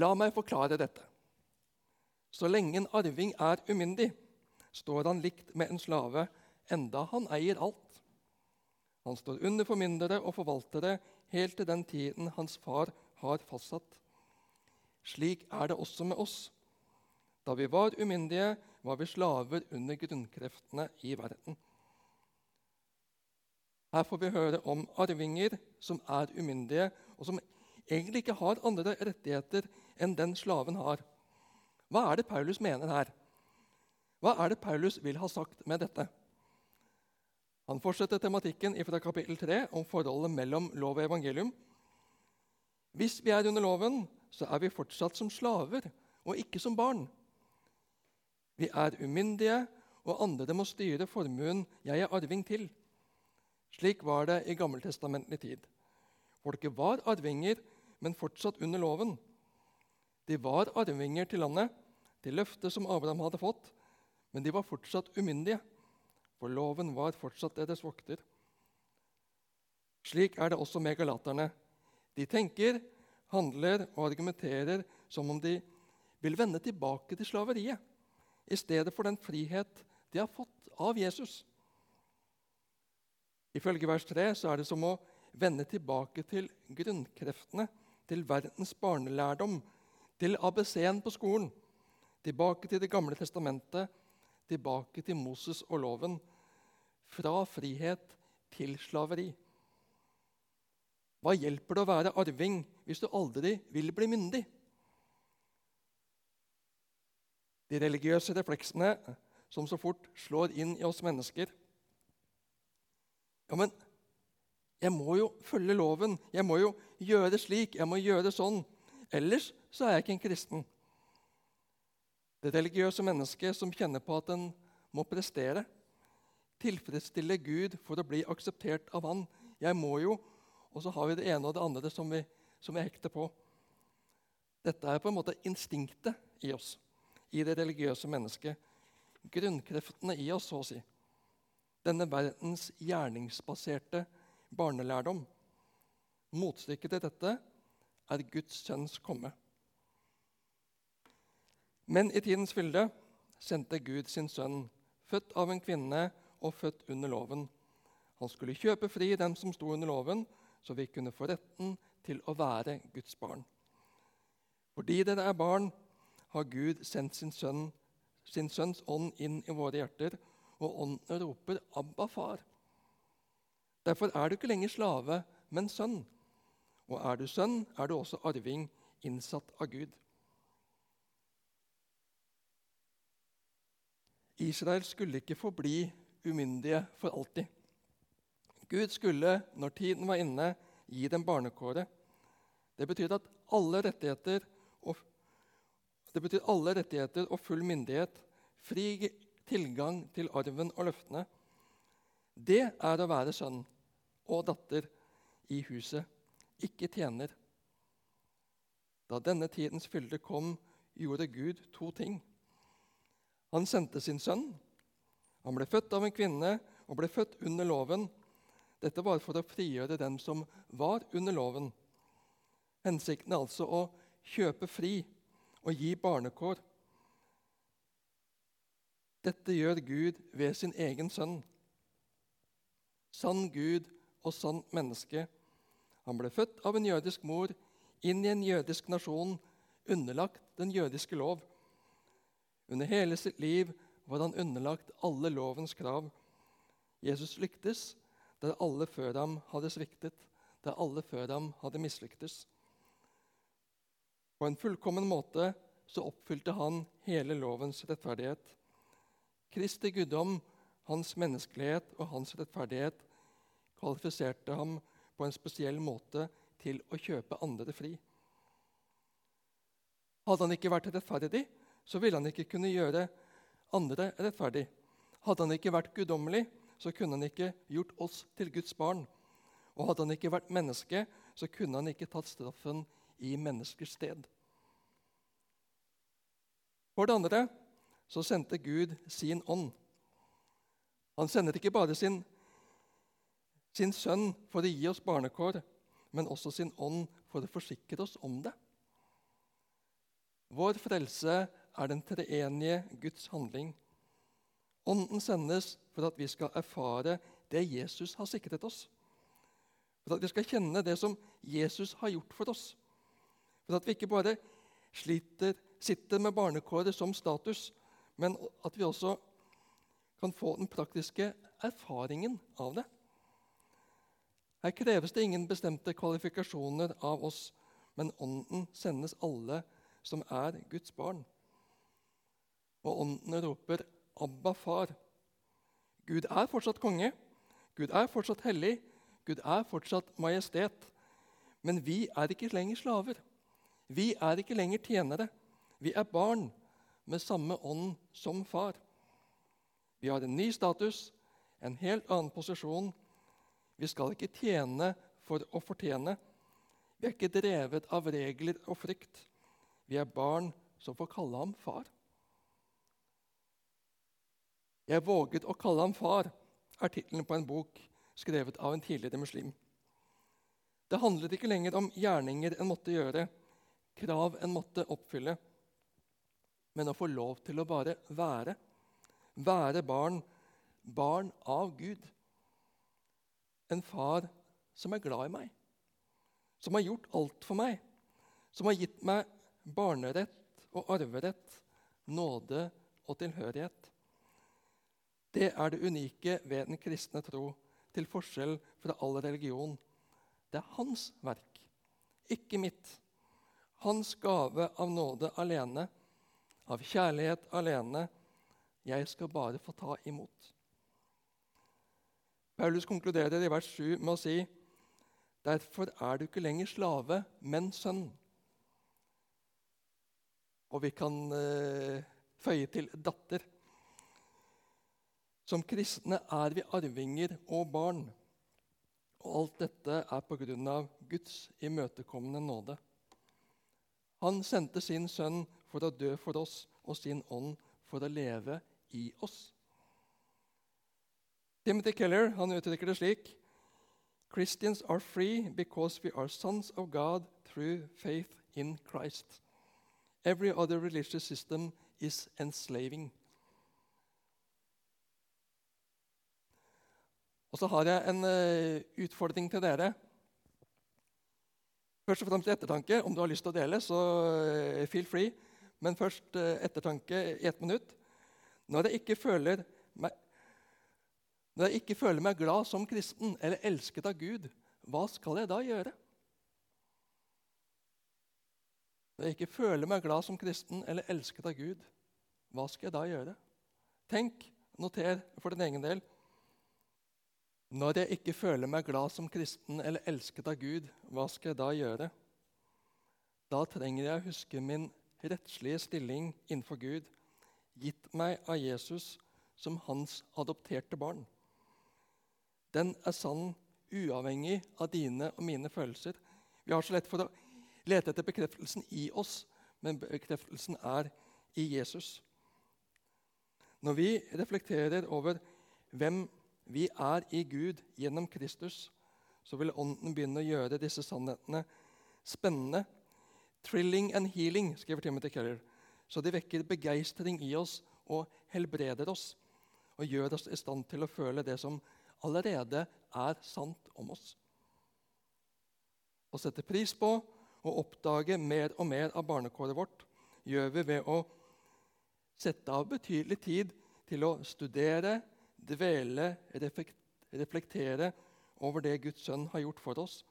La meg forklare dette. Så lenge en arving er umyndig, står han likt med en slave, enda han eier alt. Han står under formyndere og forvaltere helt til den tiden hans far har fastsatt. Slik er det også med oss. Da vi var umyndige, var vi slaver under grunnkreftene i verden. Her får vi høre om arvinger som er umyndige, og som egentlig ikke har andre rettigheter enn den slaven har. Hva er det Paulus mener her? Hva er det Paulus vil ha sagt med dette? Han fortsetter tematikken fra kapittel 3 om forholdet mellom lov og evangelium. Hvis vi er under loven, så er vi fortsatt som slaver og ikke som barn. Vi er umyndige, og andre må styre formuen jeg er arving til. Slik var det i gammeltestamentlig tid. Folket var arvinger, men fortsatt under loven. De var arvinger til landet, til løftet som Abraham hadde fått, men de var fortsatt umyndige, for loven var fortsatt deres vokter. Slik er det også med galaterne. De tenker, handler og argumenterer som om de vil vende tilbake til slaveriet i stedet for den frihet de har fått av Jesus. Ifølge vers 3 så er det som å vende tilbake til grunnkreftene, til verdens barnelærdom, til ABC-en på skolen, tilbake til Det gamle testamentet, tilbake til Moses og loven, fra frihet til slaveri. Hva hjelper det å være arving hvis du aldri vil bli myndig? De religiøse refleksene som så fort slår inn i oss mennesker. Ja, men jeg må jo følge loven. Jeg må jo gjøre det slik. Jeg må gjøre det sånn. Ellers så er jeg ikke en kristen. Det religiøse mennesket som kjenner på at en må prestere, tilfredsstille Gud for å bli akseptert av Han. Jeg må jo Og så har vi det ene og det andre som vi, som vi hekter på. Dette er på en måte instinktet i oss, i det religiøse mennesket. Grunnkreftene i oss, så å si. Denne verdens gjerningsbaserte barnelærdom. Motstykket til dette er Guds sønns komme. Men i tidens fylde sendte Gud sin sønn, født av en kvinne og født under loven. Han skulle kjøpe fri dem som sto under loven, så vi kunne få retten til å være Guds barn. Fordi dere er barn, har Gud sendt sin, sønn, sin sønns ånd inn i våre hjerter, og ånden roper 'Abba, far'. Derfor er du ikke lenger slave, men sønn. Og er du sønn, er du også arving, innsatt av Gud. Israel skulle ikke forbli umyndige for alltid. Gud skulle, når tiden var inne, gi dem barnekåret. Det betyr at alle rettigheter og, det betyr alle rettigheter og full myndighet, fri tilgang til arven og løftene. Det er å være sønn og datter i huset, ikke tjener. Da denne tidens fylde kom, gjorde Gud to ting. Han sendte sin sønn. Han ble født av en kvinne og ble født under loven. Dette var for å frigjøre dem som var under loven. Hensikten er altså å kjøpe fri og gi barnekår. Dette gjør Gud ved sin egen sønn. Sann Gud og sant menneske. Han ble født av en jødisk mor inn i en jødisk nasjon, underlagt den jødiske lov. Under hele sitt liv var han underlagt alle lovens krav. Jesus lyktes der alle før ham hadde sviktet, der alle før ham hadde mislyktes. På en fullkommen måte så oppfylte han hele lovens rettferdighet. Kristi guddom, hans menneskelighet og hans rettferdighet kvalifiserte ham på en spesiell måte til å kjøpe andre fri. Hadde han ikke vært rettferdig, så ville han ikke kunne gjøre andre rettferdig. Hadde han ikke vært guddommelig, så kunne han ikke gjort oss til Guds barn. Og hadde han ikke vært menneske, så kunne han ikke tatt straffen i menneskers sted. For det andre så sendte Gud sin ånd. Han sender ikke bare sin, sin sønn for å gi oss barnekår, men også sin ånd for å forsikre oss om det. Vår frelse er den treenige Guds handling. Ånden sendes for at vi skal erfare det Jesus har sikret oss. For at vi skal kjenne det som Jesus har gjort for oss. For at vi ikke bare sliter, sitter med barnekåret som status, men at vi også kan få den praktiske erfaringen av det. Her kreves det ingen bestemte kvalifikasjoner av oss, men Ånden sendes alle som er Guds barn. Og Ånden roper 'Abba, far'. Gud er fortsatt konge. Gud er fortsatt hellig. Gud er fortsatt majestet. Men vi er ikke lenger slaver. Vi er ikke lenger tjenere. Vi er barn med samme ånd som far. Vi har en ny status, en helt annen posisjon. Vi skal ikke tjene for å fortjene. Vi er ikke drevet av regler og frykt. Vi er barn som får kalle ham far. Jeg våget å kalle ham far, er tittelen på en bok skrevet av en tidligere muslim. Det handlet ikke lenger om gjerninger en måtte gjøre, krav en måtte oppfylle, men å få lov til å bare være. Være barn, barn av Gud. En far som er glad i meg, som har gjort alt for meg, som har gitt meg barnerett og arverett, nåde og tilhørighet. Det er det unike ved den kristne tro, til forskjell fra all religion. Det er hans verk, ikke mitt. Hans gave av nåde alene, av kjærlighet alene. Jeg skal bare få ta imot. Paulus konkluderer i vers 7 med å si Derfor er du ikke lenger slave, men sønn. Og vi kan eh, føye til datter. Som kristne er vi arvinger og barn. Og alt dette er av Guds imøtekommende nåde. Han sendte sin sønn for å dø for oss og sin ånd for å leve i oss. Timothy Keller han uttrykker det slik Christians are free because we are sons of God through faith in Christ. Every other religious system is enslaving. Og så har jeg en uh, utfordring til dere. Først og fremst ettertanke. Om du har lyst til å dele, så uh, feel free. Men først uh, ettertanke i ett minutt. Når jeg, ikke føler meg, når jeg ikke føler meg glad som kristen eller elsket av Gud, hva skal jeg da gjøre? Når jeg ikke føler meg glad som kristen eller elsket av Gud, hva skal jeg da gjøre? Tenk, noter for din egen del. Når jeg ikke føler meg glad som kristen eller elsket av Gud, hva skal jeg da gjøre? Da trenger jeg å huske min rettslige stilling innenfor Gud, gitt meg av Jesus som hans adopterte barn. Den er sann uavhengig av dine og mine følelser. Vi har så lett for å lete etter bekreftelsen i oss, men bekreftelsen er i Jesus. Når vi reflekterer over hvem vi er i Gud gjennom Kristus, så vil Ånden begynne å gjøre disse sannhetene spennende. 'Trilling and healing', skriver Timothy Keller. Så de vekker begeistring i oss og helbreder oss. Og gjør oss i stand til å føle det som allerede er sant om oss. Å sette pris på og oppdage mer og mer av barnekåret vårt gjør vi ved å sette av betydelig tid til å studere, dvele, reflektere over det Guds sønn har gjort for oss,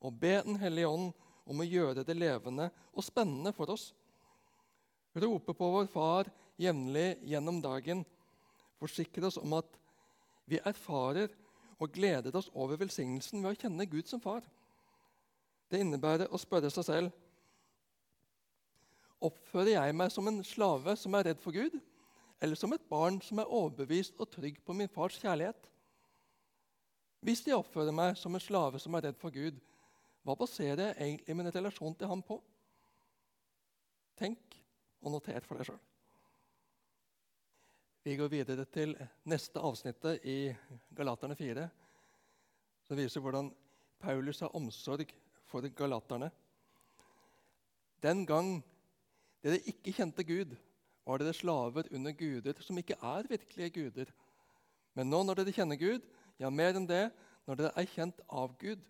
og be Den hellige ånd om å gjøre det levende og spennende for oss. Rope på vår Far jevnlig gjennom dagen. Forsikre oss om at vi erfarer og gleder oss over velsignelsen ved å kjenne Gud som far. Det innebærer å spørre seg selv Oppfører jeg meg som en slave som er redd for Gud? eller som et barn som er overbevist og trygg på min fars kjærlighet? Hvis jeg oppfører meg som en slave som er redd for Gud, hva baserer jeg egentlig min relasjon til ham på? Tenk og noter for deg sjøl. Vi går videre til neste avsnittet i Galaterne 4, som viser hvordan Paulus har omsorg for galaterne. Den gang dere ikke kjente Gud, var dere slaver under guder som ikke er virkelige guder. Men nå når dere kjenner Gud, ja, mer enn det, når dere er kjent av Gud,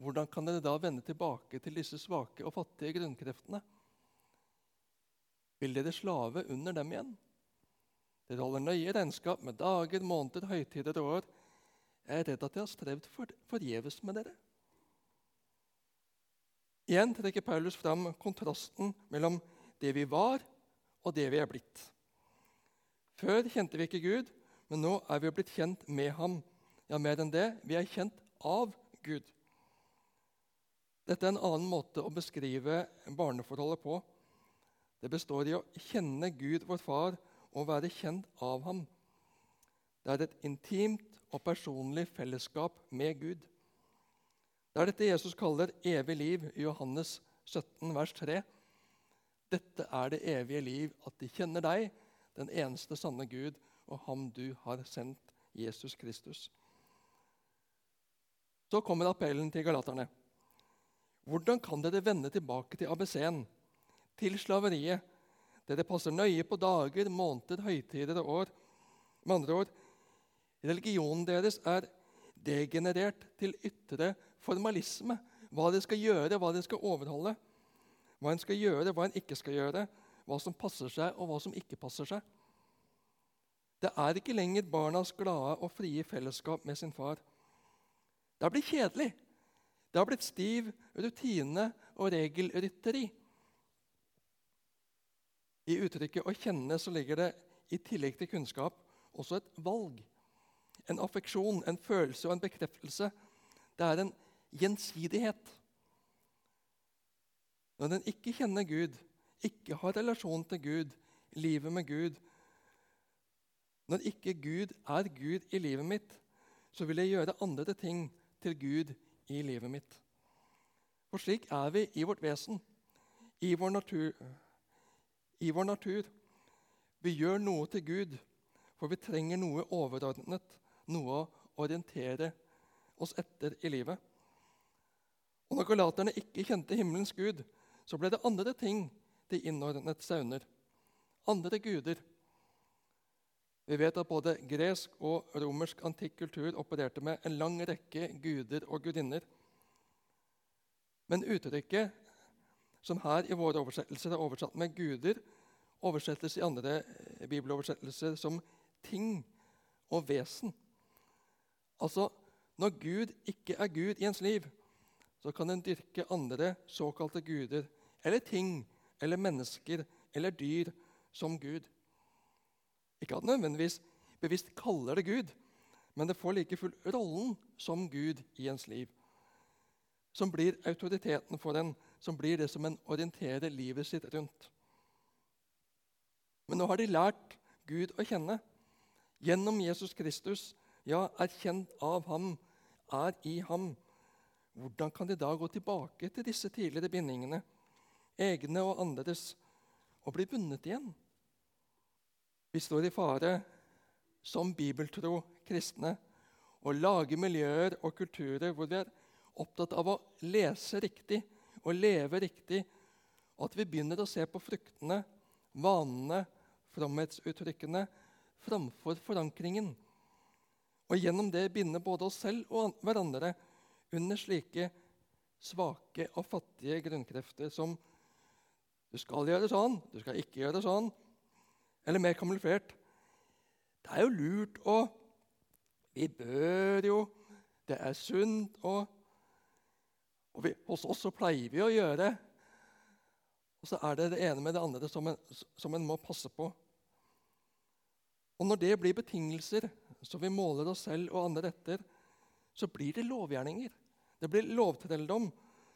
hvordan kan dere da vende tilbake til disse svake og fattige grunnkreftene? Vil dere slave under dem igjen? Dere holder nøye regnskap med dager, måneder, høytider og år. Jeg er redd at jeg har strevd forgjeves for med dere. Igjen trekker Paulus fram kontrasten mellom det vi var, og det vi er blitt. Før kjente vi ikke Gud, men nå er vi blitt kjent med ham. Ja, mer enn det, vi er kjent av Gud. Dette er en annen måte å beskrive barneforholdet på. Det består i å kjenne Gud, vår far, og være kjent av ham. Det er et intimt og personlig fellesskap med Gud. Det er dette Jesus kaller evig liv i Johannes 17, vers 3. Dette er det evige liv, at de kjenner deg, den eneste sanne Gud, og ham du har sendt, Jesus Kristus. Så kommer appellen til galaterne. Hvordan kan dere vende tilbake til ABC-en, til slaveriet? Dere passer nøye på dager, måneder, høytider og år. Med andre ord, religionen deres er degenerert til ytre formalisme. Hva de skal gjøre, hva de skal overholde. Hva en skal gjøre, hva en ikke skal gjøre. Hva som passer seg, og hva som ikke passer seg. Det er ikke lenger barnas glade og frie fellesskap med sin far. Det har blitt kjedelig. Det har blitt stiv rutine og regelrytteri. I uttrykket 'å kjenne' så ligger det i tillegg til kunnskap også et valg. En affeksjon, en følelse og en bekreftelse. Det er en gjensidighet. Når en ikke kjenner Gud, ikke har relasjon til Gud, livet med Gud Når ikke Gud er Gud i livet mitt, så vil jeg gjøre andre ting til Gud i livet mitt. For slik er vi i vårt vesen, i vår natur. I vår natur. Vi gjør noe til Gud, for vi trenger noe overordnet, noe å orientere oss etter i livet. Og når galaterne ikke kjente himmelens gud, så ble det andre ting de innordnet seg under. Andre guder. Vi vet at både gresk og romersk antikk kultur opererte med en lang rekke guder og gudinner. Men uttrykket som her i våre oversettelser er oversatt med 'guder', oversettes i andre eh, bibeloversettelser som 'ting' og 'vesen'. Altså, når Gud ikke er Gud i ens liv, så kan en dyrke andre såkalte guder eller ting eller mennesker eller dyr som Gud. Ikke at nødvendigvis bevisst kaller det Gud, men det får like full rollen som Gud i ens liv. Som blir autoriteten for en, som blir det som en orienterer livet sitt rundt. Men nå har de lært Gud å kjenne. Gjennom Jesus Kristus, ja, er kjent av ham, er i ham hvordan kan de da gå tilbake til disse tidligere bindingene, egne og andres, og bli bundet igjen? Vi står i fare, som bibeltro kristne, å lage miljøer og kulturer hvor vi er opptatt av å lese riktig og leve riktig, og at vi begynner å se på fruktene, vanene, fromhetsuttrykkene framfor forankringen. Og gjennom det binde både oss selv og hverandre under slike svake og fattige grunnkrefter som du skal gjøre sånn, du skal ikke gjøre sånn. Eller mer kamuflert det er jo lurt å Vi bør jo Det er sunt og, og vi, Hos oss så pleier vi å gjøre Og så er det det ene med det andre som en, som en må passe på. Og når det blir betingelser som vi måler oss selv og andre etter, så blir det lovgjerninger. Det blir lovtrelldom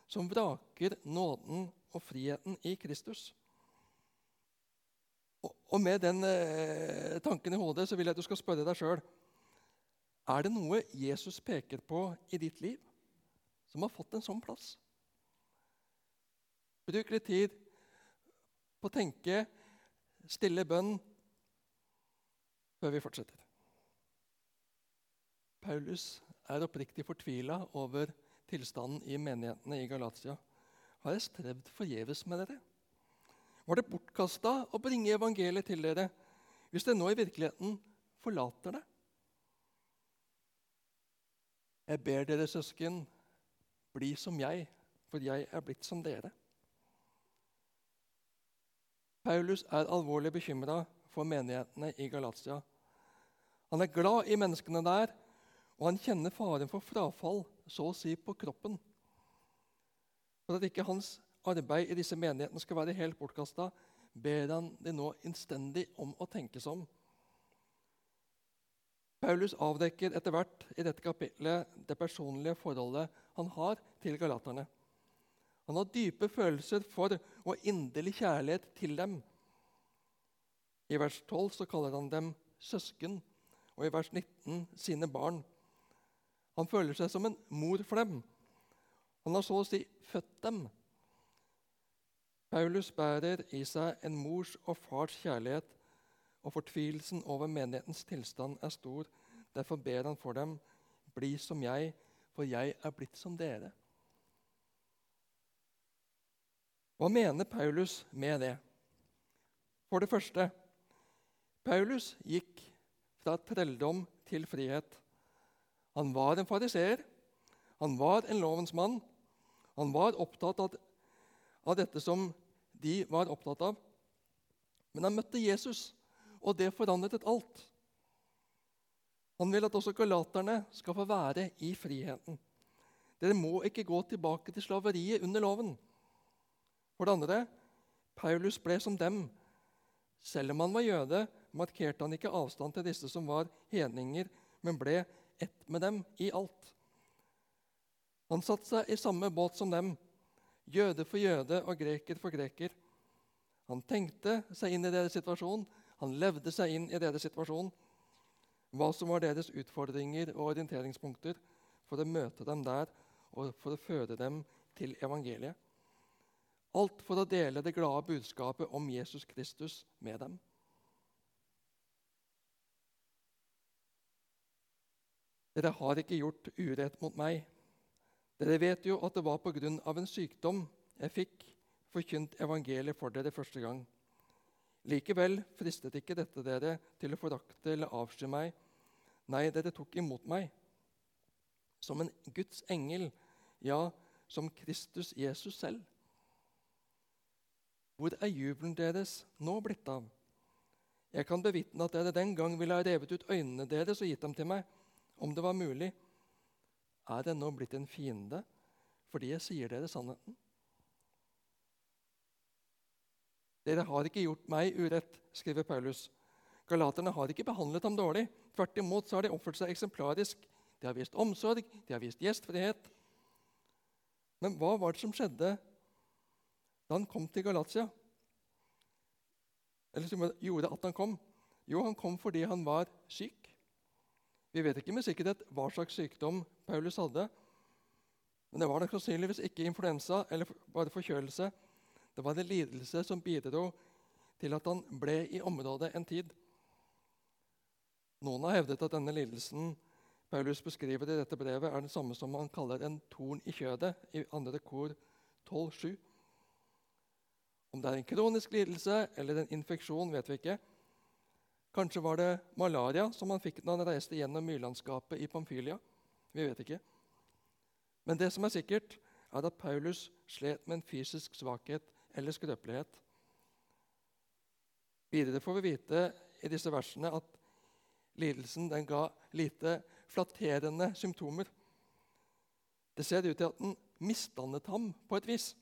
som vraker nåden og friheten i Kristus. Og, Med den eh, tanken i hodet så vil jeg at du skal spørre deg sjøl er det noe Jesus peker på i ditt liv som har fått en sånn plass. Bruk litt tid på å tenke, stille bønn, før vi fortsetter. Paulus er oppriktig fortvila over tilstanden i menighetene i Galatia. Har jeg strevd forgjeves med dere? Var det bortkasta å bringe evangeliet til dere hvis dere nå i virkeligheten forlater det? Jeg ber dere, søsken, bli som jeg, for jeg er blitt som dere. Paulus er alvorlig bekymra for menighetene i Galatia. Han er glad i menneskene der, og han kjenner faren for frafall, så å si på kroppen. For at ikke hans arbeid i disse menighetene skal være helt bortkasta, ber han de nå innstendig om å tenke seg om. Paulus avdekker etter hvert i dette kapitlet det personlige forholdet han har til galaterne. Han har dype følelser for og inderlig kjærlighet til dem. I vers 12 så kaller han dem søsken, og i vers 19 sine barn. Han føler seg som en mor for dem. Han har så å si født dem. Paulus bærer i seg en mors og fars kjærlighet og fortvilelsen over menighetens tilstand er stor. Derfor ber han for dem, bli som jeg, for jeg er blitt som dere. Hva mener Paulus med det? For det første Paulus gikk fra trelldom til frihet. Han var en fariseer, han var en lovens mann. Han var opptatt av, dette som de var opptatt av. Men han møtte Jesus, og det forandret alt. Han vil at også galaterne skal få være i friheten. Dere må ikke gå tilbake til slaveriet under loven. For det andre Paulus ble som dem. Selv om han var jøde, markerte han ikke avstand til disse som var hedninger, men ble ett med dem i alt. Han satte seg i samme båt som dem, jøde for jøde og greker for greker. Han tenkte seg inn i deres situasjon, han levde seg inn i deres situasjon. Hva som var deres utfordringer og orienteringspunkter for å møte dem der og for å føre dem til evangeliet. Alt for å dele det glade budskapet om Jesus Kristus med dem. Dere har ikke gjort urett mot meg. Dere vet jo at det var pga. en sykdom jeg fikk forkynt evangeliet for dere første gang. Likevel fristet ikke dette dere til å forakte eller avsky meg. Nei, dere tok imot meg som en Guds engel, ja, som Kristus Jesus selv. Hvor er jubelen deres nå blitt av? Jeg kan bevitne at dere den gang ville ha revet ut øynene deres og gitt dem til meg, om det var mulig. Er det nå blitt en fiende fordi jeg sier dere sannheten? Dere har ikke gjort meg urett, skriver Paulus. Galaterne har ikke behandlet ham dårlig. Tvert imot så har de oppført seg eksemplarisk. De har vist omsorg, de har vist gjestfrihet. Men hva var det som skjedde da han kom til Galatia? Eller som gjorde at han kom? Jo, han kom fordi han var syk. Vi vet ikke med sikkerhet hva slags sykdom Paulus hadde. Men det var nok sannsynligvis ikke influensa eller bare forkjølelse. Det var en lidelse som bidro til at han ble i området en tid. Noen har hevdet at denne lidelsen Paulus beskriver i dette brevet, er den samme som han kaller en torn i kjødet i 2. kor 12,7. Om det er en kronisk lidelse eller en infeksjon, vet vi ikke. Kanskje var det malaria som han fikk da han reiste gjennom myrlandskapet i Pamphylia. Vi vet ikke. Men det som er sikkert, er at Paulus slet med en fysisk svakhet eller skrøpelighet. Videre får vi vite i disse versene at lidelsen den ga lite flatterende symptomer. Det ser ut til at den misdannet ham på et vis.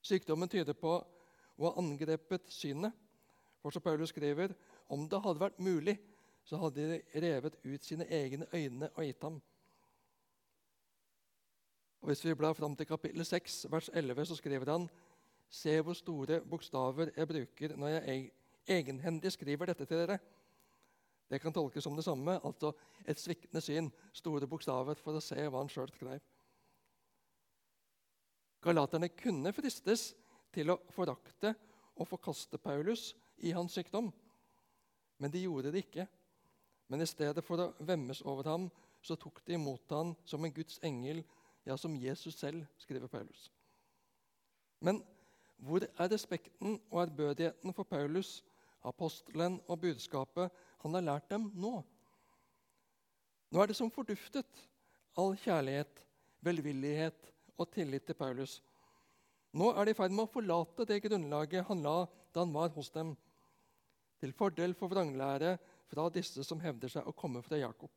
Sykdommen tyder på å ha angrepet synet. For som Paulus skriver, om det hadde vært mulig, så hadde de revet ut sine egne øyne og gitt ham. Og Hvis vi blar fram til kapittel 6, vers 11, så skriver han Se hvor store bokstaver jeg bruker når jeg egenhendig skriver dette til dere. Det kan tolkes som det samme, altså et sviktende syn, store bokstaver, for å se hva han sjøl skrev. Galaterne kunne fristes til å forakte og forkaste Paulus i hans sykdom. Men de gjorde det ikke. Men i stedet for å vemmes over ham, så tok de imot ham som en Guds engel, ja, som Jesus selv, skriver Paulus. Men Hvor er respekten og ærbødigheten for Paulus, apostelen og budskapet han har lært dem nå? Nå er det som forduftet, all kjærlighet, velvillighet og tillit til Paulus. Nå er de i ferd med å forlate det grunnlaget han la da han var hos dem, til fordel for vranglære fra disse som hevder seg å komme fra Jakob.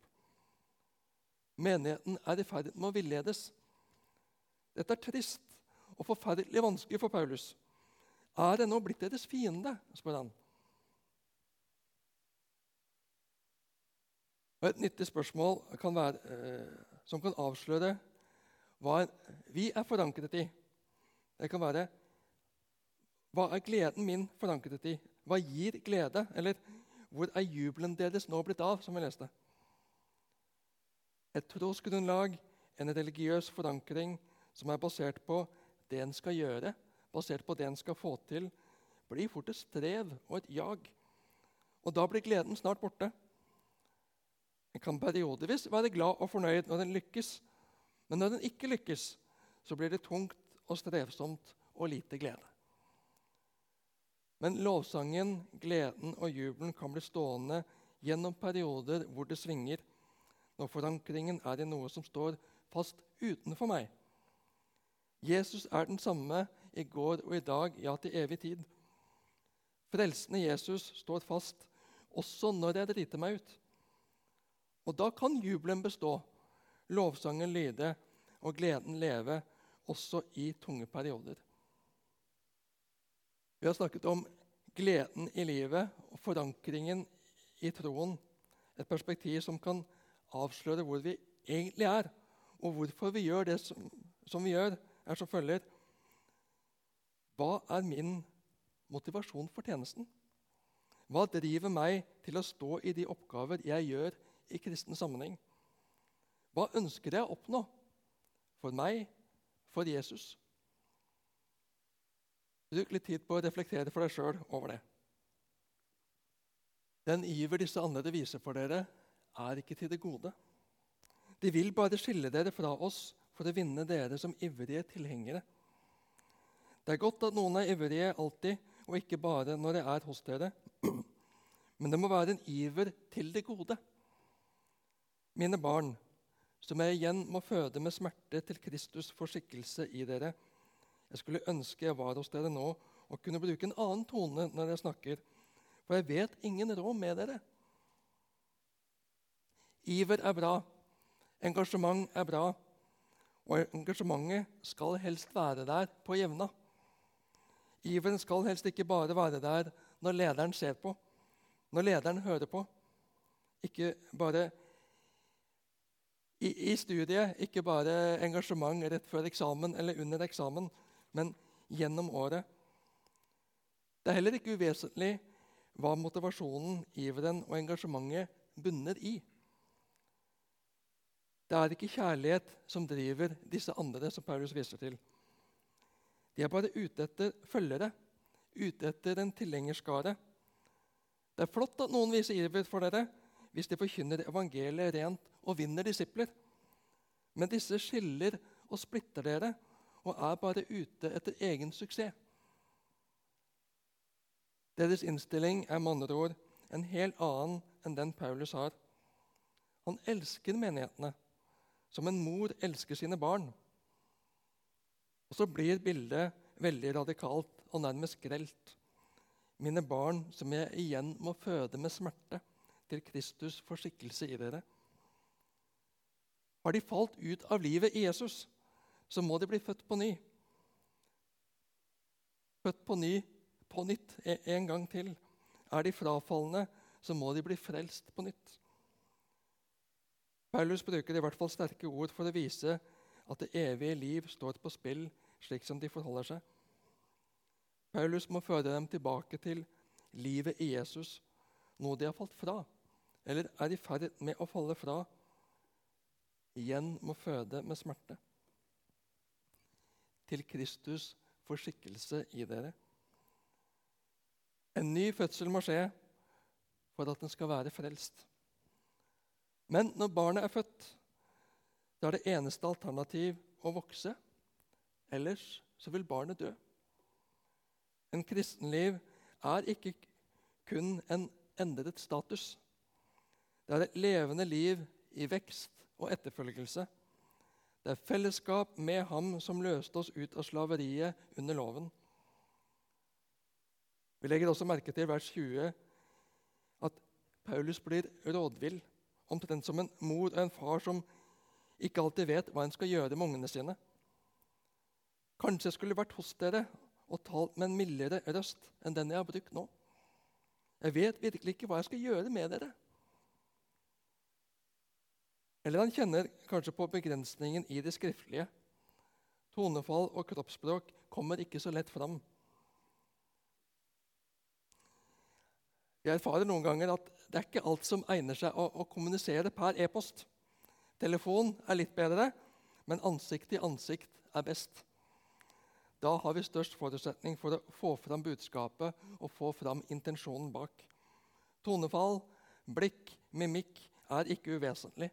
Menigheten er i ferd med å villedes. Dette er trist og forferdelig vanskelig for Paulus. Er det nå blitt deres fiende? spør han. Og Et nyttig spørsmål kan være, eh, som kan avsløre hva vi er forankret i. Det kan være Hva er gleden min forankret i? Hva gir glede? Eller hvor er jubelen deres nå blitt av, som vi leste? Et trosgrunnlag, en religiøs forankring som er basert på det en skal gjøre, basert på det en skal få til, blir fort et strev og et jag. Og da blir gleden snart borte. En kan periodevis være glad og fornøyd når en lykkes, men når en ikke lykkes, så blir det tungt og strevsomt og lite glede. Men lovsangen, gleden og jubelen kan bli stående gjennom perioder hvor det svinger, når forankringen er i noe som står fast utenfor meg. Jesus er den samme i går og i dag, ja, til evig tid. Frelsende Jesus står fast også når jeg driter meg ut. Og da kan jubelen bestå, lovsangen lyde og gleden leve også i tunge perioder. Vi har snakket om gleden i livet og forankringen i troen. Et perspektiv som kan avsløre hvor vi egentlig er, og hvorfor vi gjør det som, som vi gjør, er som følger Hva er min motivasjon for tjenesten? Hva driver meg til å stå i de oppgaver jeg gjør i kristen sammenheng? Hva ønsker jeg å oppnå for meg, for Jesus? Bruk litt tid på å reflektere for deg sjøl over det. Den iver disse andre viser for dere, er ikke til det gode. De vil bare skille dere fra oss for å vinne dere som ivrige tilhengere. Det er godt at noen er ivrige alltid, og ikke bare når det er hos dere. Men det må være en iver til det gode. Mine barn, som jeg igjen må føde med smerte til Kristus for skikkelse i dere. Jeg skulle ønske jeg var hos dere nå og kunne bruke en annen tone når jeg snakker, for jeg vet ingen råd med dere. Iver er bra, engasjement er bra, og engasjementet skal helst være der på jevna. Iveren skal helst ikke bare være der når lederen ser på, når lederen hører på. Ikke bare i, i studiet, ikke bare engasjement rett før eksamen eller under eksamen, men gjennom året. Det er heller ikke uvesentlig hva motivasjonen, iveren og engasjementet bunner i. Det er ikke kjærlighet som driver disse andre, som Paulus viser til. De er bare ute etter følgere, ute etter en tilhengerskare. Det er flott at noen viser iver for dere hvis de forkynner evangeliet rent og vinner disipler. Men disse skiller og splitter dere og er bare ute etter egen suksess. Deres innstilling er med andre ord en helt annen enn den Paulus har. Han elsker menighetene som en mor elsker sine barn. Og så blir bildet veldig radikalt og nærmest grelt. Mine barn som jeg igjen må føde med smerte til Kristus får skikkelse i dere. Har de falt ut av livet i Jesus, så må de bli født på ny. Født på ny på nytt en gang til. Er de frafalne, så må de bli frelst på nytt. Paulus bruker i hvert fall sterke ord for å vise at det evige liv står på spill slik som de forholder seg. Paulus må føre dem tilbake til livet i Jesus, noe de har falt fra, eller er i ferd med å falle fra. Igjen må føde med smerte. Til Kristus for skikkelse i dere. En ny fødsel må skje for at den skal være frelst. Men når barnet er født, da er det eneste alternativ å vokse. Ellers så vil barnet dø. En kristenliv er ikke kun en endret status. Det er et levende liv i vekst og etterfølgelse. Det er fellesskap med Ham som løste oss ut av slaveriet under loven. Vi legger også merke til vers 20 at Paulus blir rådvill, omtrent som en mor og en far som ikke alltid vet hva en skal gjøre med ungene sine. Kanskje jeg skulle vært hos dere og talt med en mildere røst enn den jeg har brukt nå. Jeg vet virkelig ikke hva jeg skal gjøre med dere. Eller han kjenner kanskje på begrensningen i det skriftlige. Tonefall og kroppsspråk kommer ikke så lett fram. Jeg erfarer noen ganger at det er ikke alt som egner seg å, å kommunisere per e-post. Telefon er litt bedre, men ansikt til ansikt er best. Da har vi størst forutsetning for å få fram budskapet og få fram intensjonen bak. Tonefall, blikk, mimikk er ikke uvesentlig.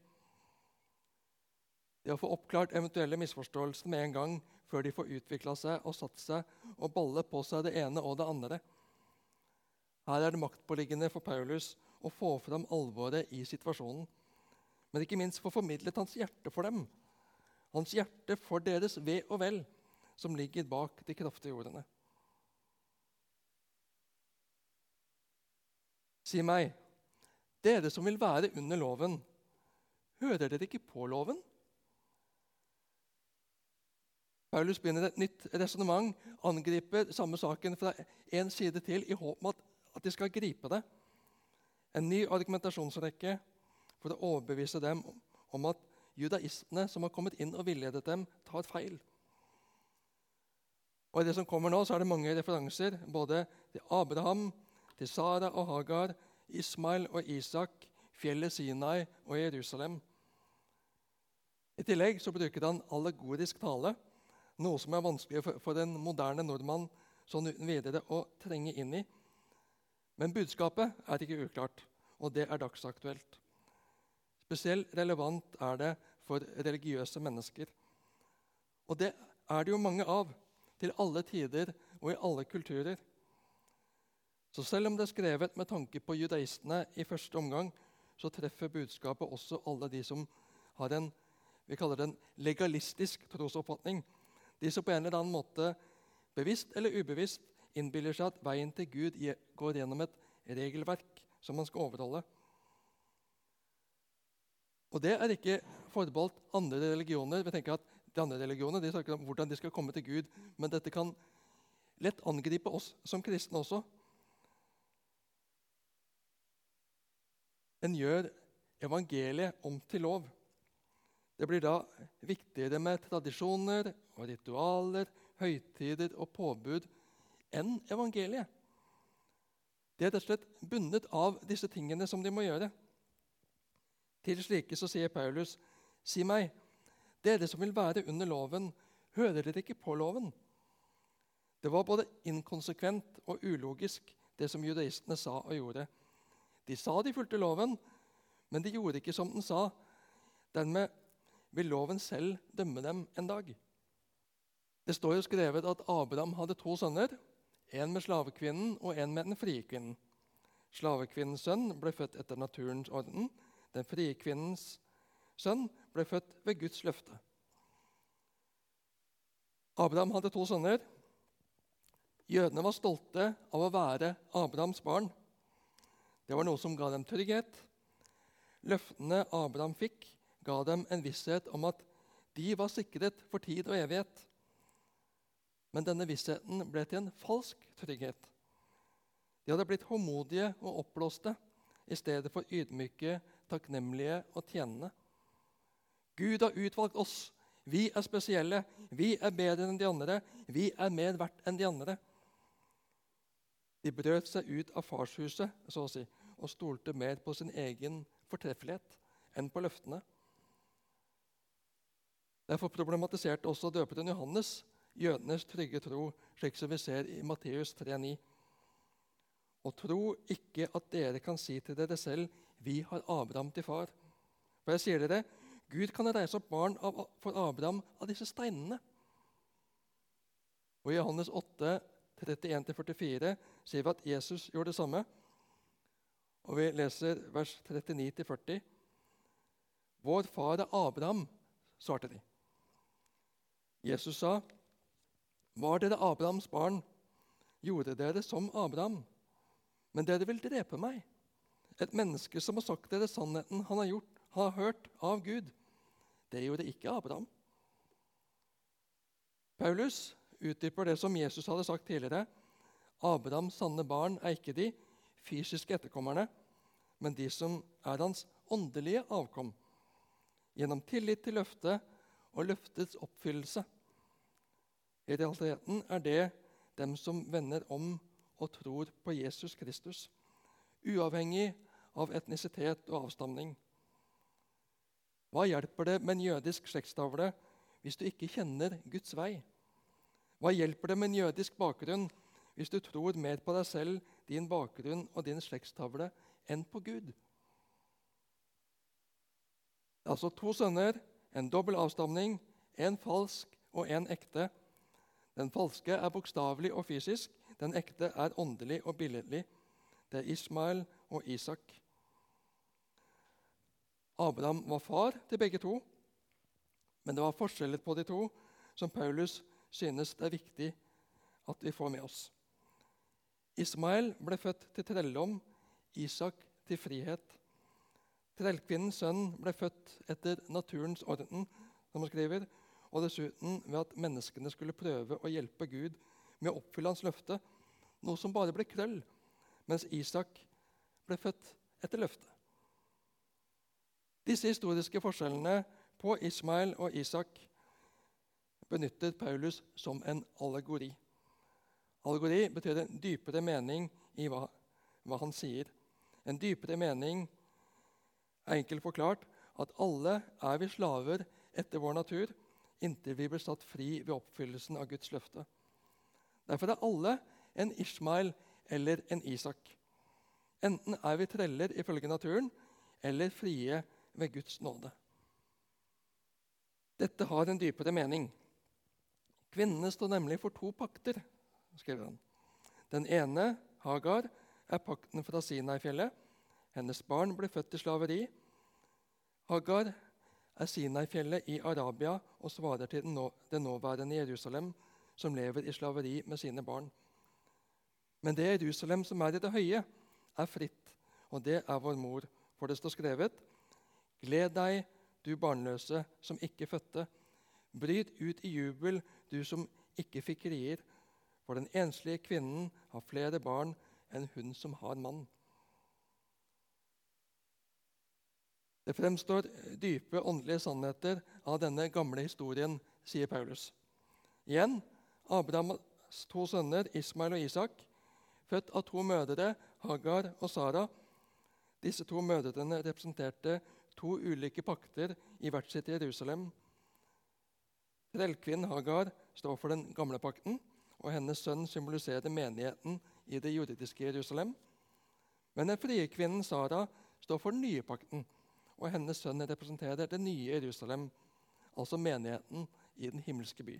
Det å få oppklart eventuelle misforståelser med en gang før de får utvikla seg og satt seg og balle på seg det ene og det andre. Her er det maktpåliggende for Paulus å få fram alvoret i situasjonen. Men ikke minst få formidlet hans hjerte for dem. Hans hjerte for deres ve og vel, som ligger bak de kraftige ordene. Si meg, dere som vil være under loven, hører dere ikke på loven? Paulus begynner et nytt resonnement, angriper samme saken fra én side til i håp om at, at de skal gripe det. En ny argumentasjonsrekke for å overbevise dem om at judaistene som har kommet inn og villedet dem, tar feil. Og I det som kommer nå, så er det mange referanser både til Abraham, til Sara og Hagar, Ismail og Isak, fjellet Sinai og Jerusalem. I tillegg så bruker han allegorisk tale noe som er vanskelig for, for en moderne nordmann sånn uten videre å trenge inn i. Men budskapet er ikke uklart, og det er dagsaktuelt. Spesielt relevant er det for religiøse mennesker. Og det er det jo mange av, til alle tider og i alle kulturer. Så selv om det er skrevet med tanke på judaistene i første omgang, så treffer budskapet også alle de som har en vi kaller det en legalistisk trosoppfatning, de som på en eller annen måte, bevisst eller ubevisst, innbiller seg at veien til Gud går gjennom et regelverk som man skal overholde. Og Det er ikke forbeholdt andre religioner. Vi tenker at De andre religionene de snakker om hvordan de skal komme til Gud, men dette kan lett angripe oss som kristne også. En gjør evangeliet om til lov. Det blir da viktigere med tradisjoner og ritualer, høytider og påbud enn evangeliet. De er rett og slett bundet av disse tingene som de må gjøre. Til slike så sier Paulus, si meg, dere som vil være under loven, hører dere ikke på loven? Det var både inkonsekvent og ulogisk, det som judaistene sa og gjorde. De sa de fulgte loven, men de gjorde ikke som den sa. Dermed vil loven selv dømme dem en dag. Det står jo skrevet at Abraham hadde to sønner, en med slavekvinnen og en med den frie kvinnen. Slavekvinnens sønn ble født etter naturens orden. Den frie kvinnens sønn ble født ved Guds løfte. Abraham hadde to sønner. Jødene var stolte av å være Abrahams barn. Det var noe som ga dem trygghet. Løftene Abraham fikk, ga dem en visshet om at de var sikret for tid og evighet. Men denne vissheten ble til en falsk trygghet. De hadde blitt håndmodige og oppblåste i stedet for ydmyke, takknemlige og tjenende. Gud har utvalgt oss. Vi er spesielle. Vi er bedre enn de andre. Vi er mer verdt enn de andre. De brøt seg ut av farshuset så å si, og stolte mer på sin egen fortreffelighet enn på løftene. Derfor problematiserte også døperen Johannes jødenes trygge tro, slik som vi ser i Matteus 3,9. Og tro ikke at dere kan si til dere selv 'Vi har Abraham til far'. For jeg sier dere, Gud kan reise opp barn for Abraham av disse steinene. Og I Johannes 8, 31-44 sier vi at Jesus gjorde det samme. Og vi leser vers 39-40. Vår far er Abraham, svarte de. Jesus sa, Var dere Abrahams barn, gjorde dere som Abraham. Men dere vil drepe meg, et menneske som har sagt dere sannheten han har, gjort, har hørt av Gud. Det gjorde ikke Abraham. Paulus utdyper det som Jesus hadde sagt tidligere. Abrahams sanne barn er ikke de fysiske etterkommerne, men de som er hans åndelige avkom, gjennom tillit til løftet og løftets oppfyllelse. I realiteten er det dem som vender om og tror på Jesus Kristus, uavhengig av etnisitet og avstamning. Hva hjelper det med en jødisk slektstavle hvis du ikke kjenner Guds vei? Hva hjelper det med en jødisk bakgrunn hvis du tror mer på deg selv, din bakgrunn og din slektstavle enn på Gud? Altså to sønner, en dobbel avstamning, en falsk og en ekte. Den falske er bokstavelig og fysisk, den ekte er åndelig og billedlig. Det er Ismael og Isak. Abraham var far til begge to, men det var forskjeller på de to som Paulus synes det er viktig at vi får med oss. Ismael ble født til trelldom, Isak til frihet. Trellkvinnens sønn ble født etter naturens orden, som han skriver, og dessuten ved at menneskene skulle prøve å hjelpe Gud med å oppfylle hans løfte, noe som bare ble krøll, mens Isak ble født etter løftet. Disse historiske forskjellene på Ismael og Isak benytter Paulus som en allegori. Allegori betyr en dypere mening i hva, hva han sier. En dypere mening er enkelt forklart at alle er vi slaver etter vår natur inntil vi blir satt fri ved oppfyllelsen av Guds løfte. Derfor er alle en Ishmael eller en Isak. Enten er vi treller ifølge naturen eller frie ved Guds nåde. Dette har en dypere mening. Kvinnene står nemlig for to pakter, skriver han. Den ene, Hagar, er pakten fra Sinai-fjellet. Hennes barn ble født i slaveri. Hagar er Sinai-fjellet i Arabia og svarer til det nåværende Jerusalem, som lever i slaveri med sine barn. Men det Jerusalem som er i det høye, er fritt, og det er vår mor. For det står skrevet:" Gled deg, du barnløse som ikke fødte. Bryt ut i jubel, du som ikke fikk rier. For den enslige kvinnen har flere barn enn hun som har mann. Det fremstår dype åndelige sannheter av denne gamle historien, sier Paulus. Igjen Abrahams to sønner, Ismail og Isak, født av to mødre, Hagar og Sara. Disse to mødrene representerte to ulike pakter i hvert sitt Jerusalem. Trellkvinnen Hagar står for den gamle pakten, og hennes sønn symboliserer menigheten i det jordiske Jerusalem. Men den frie kvinnen Sara står for den nye pakten, og hennes sønn representerer det nye Jerusalem, altså menigheten i den himmelske by.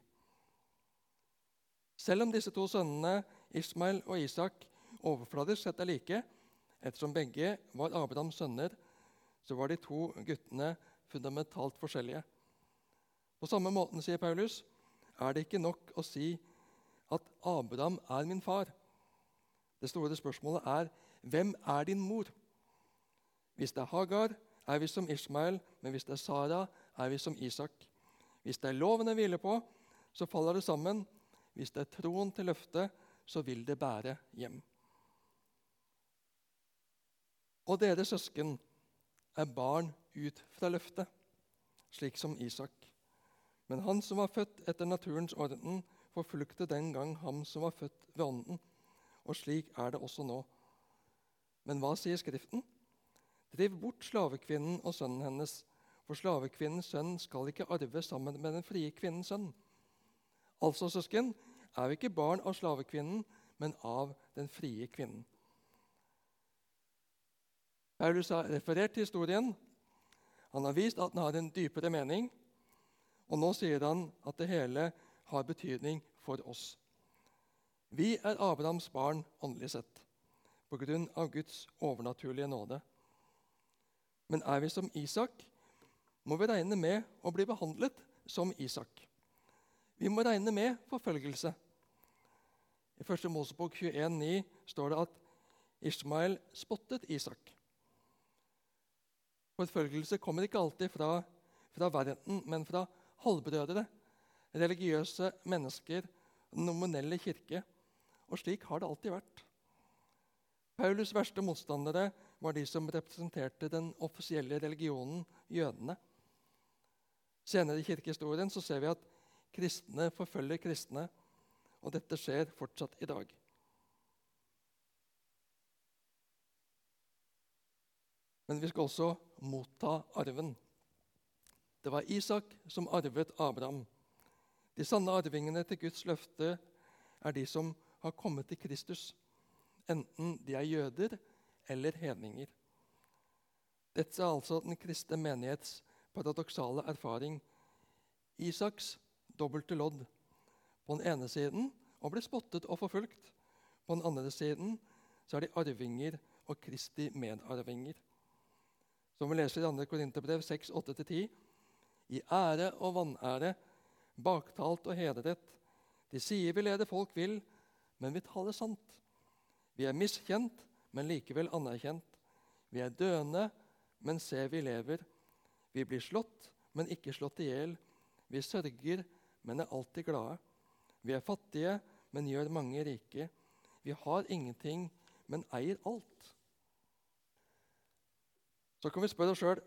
Selv om disse to sønnene, Ismail og Isak, overfladisk sett er like, ettersom begge var Abrahams sønner, så var de to guttene fundamentalt forskjellige. På samme måten, sier Paulus, er det ikke nok å si at Abraham er min far. Det store spørsmålet er hvem er din mor? Hvis det er Hagar, er vi som Ishmael, men hvis det er Sara, er vi som Isak. Hvis det er loven jeg hviler på, så faller det sammen. Hvis det er troen til løftet, så vil det bære hjem. Og dere søsken er barn ut fra løftet, slik som Isak. Men han som var født etter naturens orden, forfulgte den gang ham som var født ved ånden. Og slik er det også nå. Men hva sier Skriften? Driv bort slavekvinnen og sønnen hennes, for slavekvinnens sønn skal ikke arve sammen med den frie kvinnens sønn. Altså, søsken, er vi ikke barn av slavekvinnen, men av den frie kvinnen. Paulus har referert til historien. Han har vist at den har en dypere mening. Og nå sier han at det hele har betydning for oss. Vi er Abrahams barn åndelig sett, på grunn av Guds overnaturlige nåde. Men er vi som Isak, må vi regne med å bli behandlet som Isak. Vi må regne med forfølgelse. I 1. Mosebok 21,9 står det at Ishmael spottet Isak. Forfølgelse kommer ikke alltid fra, fra verden, men fra halvbrødre, religiøse mennesker, nominelle kirke. Og slik har det alltid vært. Paulus' verste motstandere var de som representerte den offisielle religionen, jødene. Senere i kirkehistorien så ser vi at kristne forfølger kristne, og dette skjer fortsatt i dag. Men vi skal også motta arven. Det var Isak som arvet Abraham. De sanne arvingene til Guds løfte er de som har kommet til Kristus, enten de er jøder eller hedninger. Dette er altså den kristne menighets paradoksale erfaring. Isaks dobbelte lodd. På den ene siden å bli spottet og forfulgt. På den andre siden så er de arvinger og Kristi medarvinger. Som vi leser i 2. Korinterbrev 6, 8-10. I ære og vanære, baktalt og hedret. De sier vi leder folk vil, men vi taler sant. Vi er miskjent, men likevel anerkjent. Vi er døende, men ser vi lever. Vi blir slått, men ikke slått i hjel. Vi sørger, men er alltid glade. Vi er fattige, men gjør mange rike. Vi har ingenting, men eier alt. Så kan vi spørre oss sjøl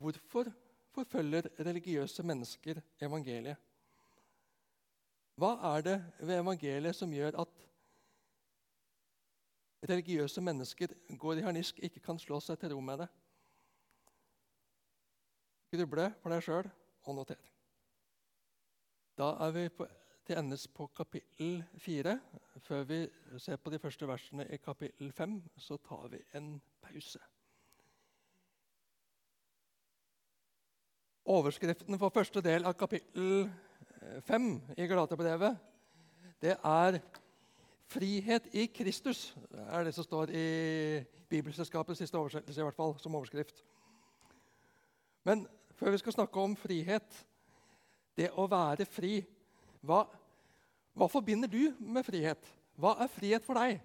hvorfor forfølger religiøse mennesker evangeliet? Hva er det ved evangeliet som gjør at religiøse mennesker går i harnisk, ikke kan slå seg til ro med det? Gruble for deg sjøl og noter. Da er vi på, til endes på kapittel fire. Før vi ser på de første versene i kapittel fem, så tar vi en pause. Overskriften for første del av kapittel 5 i Galaterbrevet, det er 'Frihet i Kristus'. Er det som står i Bibelselskapets siste oversettelse, i hvert fall, som overskrift. Men før vi skal snakke om frihet, det å være fri Hva, hva forbinder du med frihet? Hva er frihet for deg?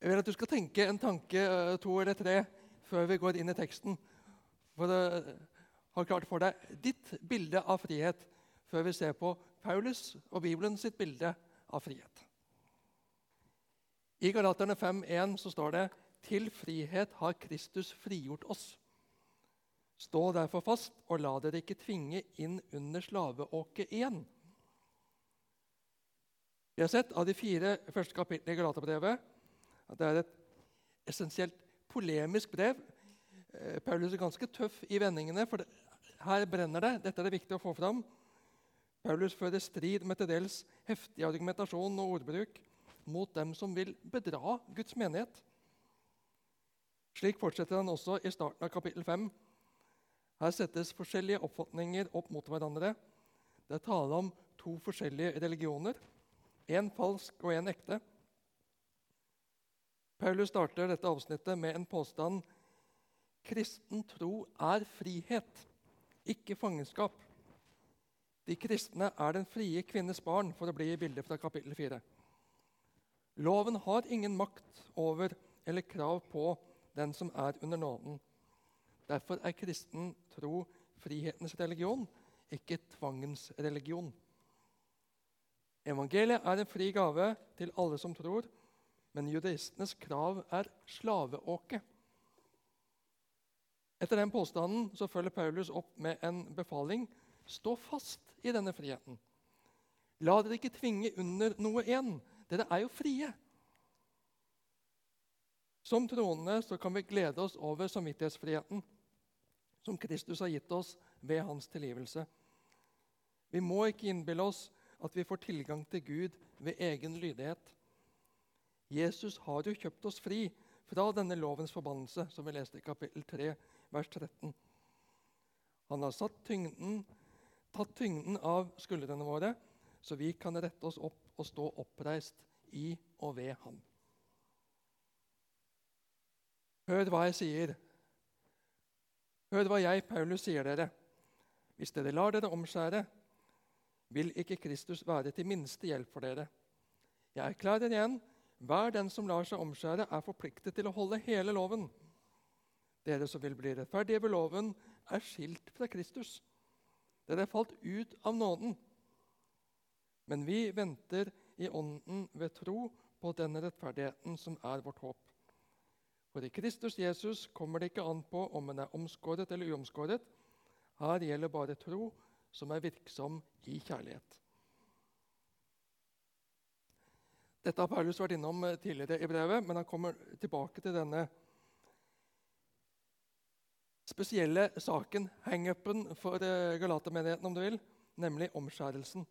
Jeg vil at du skal tenke en tanke, eh, to eller tre, før vi går inn i teksten. For å ha klart for deg ditt bilde av frihet før vi ser på Paulus og Bibelen sitt bilde av frihet. I Galaterne 5,1 så står det til frihet har Kristus frigjort oss. Stå derfor fast, og la dere ikke tvinge inn under slaveåket igjen. Vi har sett av de fire første kapitlene i Galaterbrevet at det er et essensielt polemisk brev. Eh, Paulus er ganske tøff i vendingene, for her brenner det. Dette er det viktig å få fram. Paulus fører strid med til dels heftig argumentasjon og ordbruk mot dem som vil bedra Guds menighet. Slik fortsetter han også i starten av kapittel 5. Her settes forskjellige oppfatninger opp mot hverandre. Det er tale om to forskjellige religioner, én falsk og én ekte. Paulus starter dette avsnittet med en påstand. Kristen tro er frihet, ikke fangenskap. De kristne er den frie kvinnes barn, for å bli i bildet fra kapittel 4. Loven har ingen makt over eller krav på den som er under nåden. Derfor er kristen tro frihetens religion, ikke tvangens religion. Evangeliet er en fri gave til alle som tror, men judaistenes krav er slaveåke. Etter den påstanden så følger Paulus opp med en befaling. Stå fast i denne friheten. La dere ikke tvinge under noe én. Dere er jo frie. Som troende så kan vi glede oss over samvittighetsfriheten som Kristus har gitt oss ved hans tilgivelse. Vi må ikke innbille oss at vi får tilgang til Gud ved egen lydighet. Jesus har jo kjøpt oss fri fra denne lovens forbannelse, som vi leste i kapittel 3, vers 13. Han har satt tyngden, tatt tyngden av skuldrene våre, så vi kan rette oss opp og stå oppreist i og ved ham. Hør hva jeg sier. Hør hva jeg, Paulus, sier dere. Hvis dere lar dere omskjære, vil ikke Kristus være til minste hjelp for dere. Jeg erklærer igjen hver den som lar seg omskjære, er forpliktet til å holde hele loven. Dere som vil bli rettferdige ved loven, er skilt fra Kristus. Dere er falt ut av nåden. Men vi venter i ånden ved tro på denne rettferdigheten som er vårt håp. For i Kristus Jesus kommer det ikke an på om en er omskåret eller uomskåret. Her gjelder bare tro som er virksom i kjærlighet. Dette har Paulus vært innom tidligere i brevet, men han kommer tilbake til denne spesielle saken, hangupen for eh, Galatermenigheten, om du vil, nemlig omskjærelsen.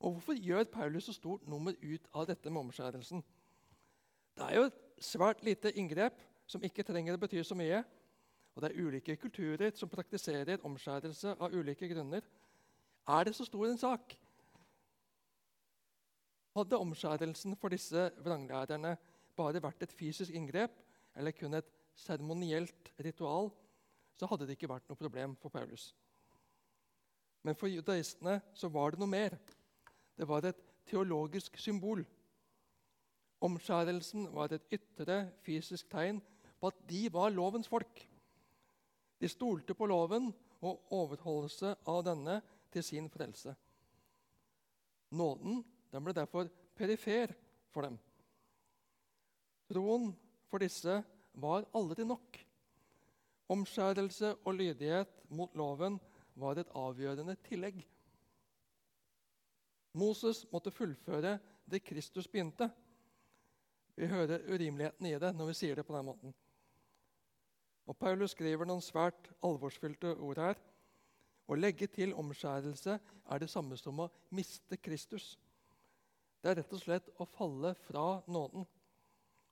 Og Hvorfor gjør Paulus så stort nummer ut av dette med omskjærelsen? Det er jo et svært lite inngrep som ikke trenger å bety så mye. Og det er ulike kulturer som praktiserer omskjærelse av ulike grunner. Er det så stor en sak? Hadde omskjærelsen for disse vranglærerne bare vært et fysisk inngrep eller kun et seremonielt ritual, så hadde det ikke vært noe problem for Paulus. Men for judaistene så var det noe mer. Det var et teologisk symbol. Omskjærelsen var et ytre fysisk tegn på at de var lovens folk. De stolte på loven og overholdelse av denne til sin frelse. Nåden den ble derfor perifer for dem. Troen for disse var aldri nok. Omskjærelse og lydighet mot loven var et avgjørende tillegg. Moses måtte fullføre det Kristus begynte. Vi hører urimeligheten i det når vi sier det på den måten. Og Paulus skriver noen svært alvorsfylte ord her. Å legge til omskjærelse er det samme som å miste Kristus. Det er rett og slett å falle fra nåden.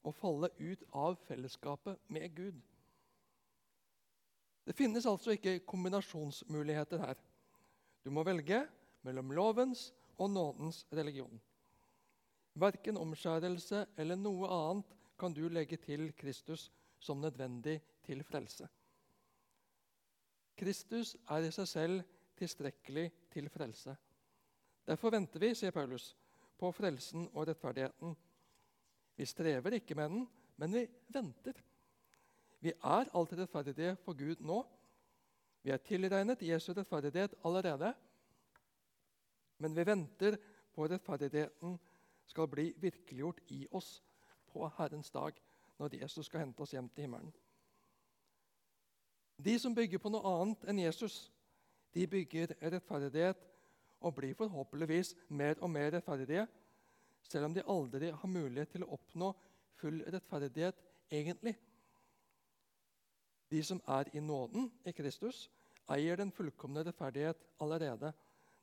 Å falle ut av fellesskapet med Gud. Det finnes altså ikke kombinasjonsmuligheter her. Du må velge mellom lovens og nådens religion. Verken omskjærelse eller noe annet kan du legge til Kristus som nødvendig til frelse. Kristus er i seg selv tilstrekkelig til frelse. Derfor venter vi, sier Paulus, på frelsen og rettferdigheten. Vi strever ikke med den, men vi venter. Vi er alltid rettferdige for Gud nå. Vi er tilregnet Jesu rettferdighet allerede. Men vi venter på rettferdigheten skal bli virkeliggjort i oss på Herrens dag, når Jesus skal hente oss hjem til himmelen. De som bygger på noe annet enn Jesus, de bygger rettferdighet og blir forhåpentligvis mer og mer rettferdige, selv om de aldri har mulighet til å oppnå full rettferdighet egentlig. De som er i nåden i Kristus, eier den fullkomne rettferdighet allerede.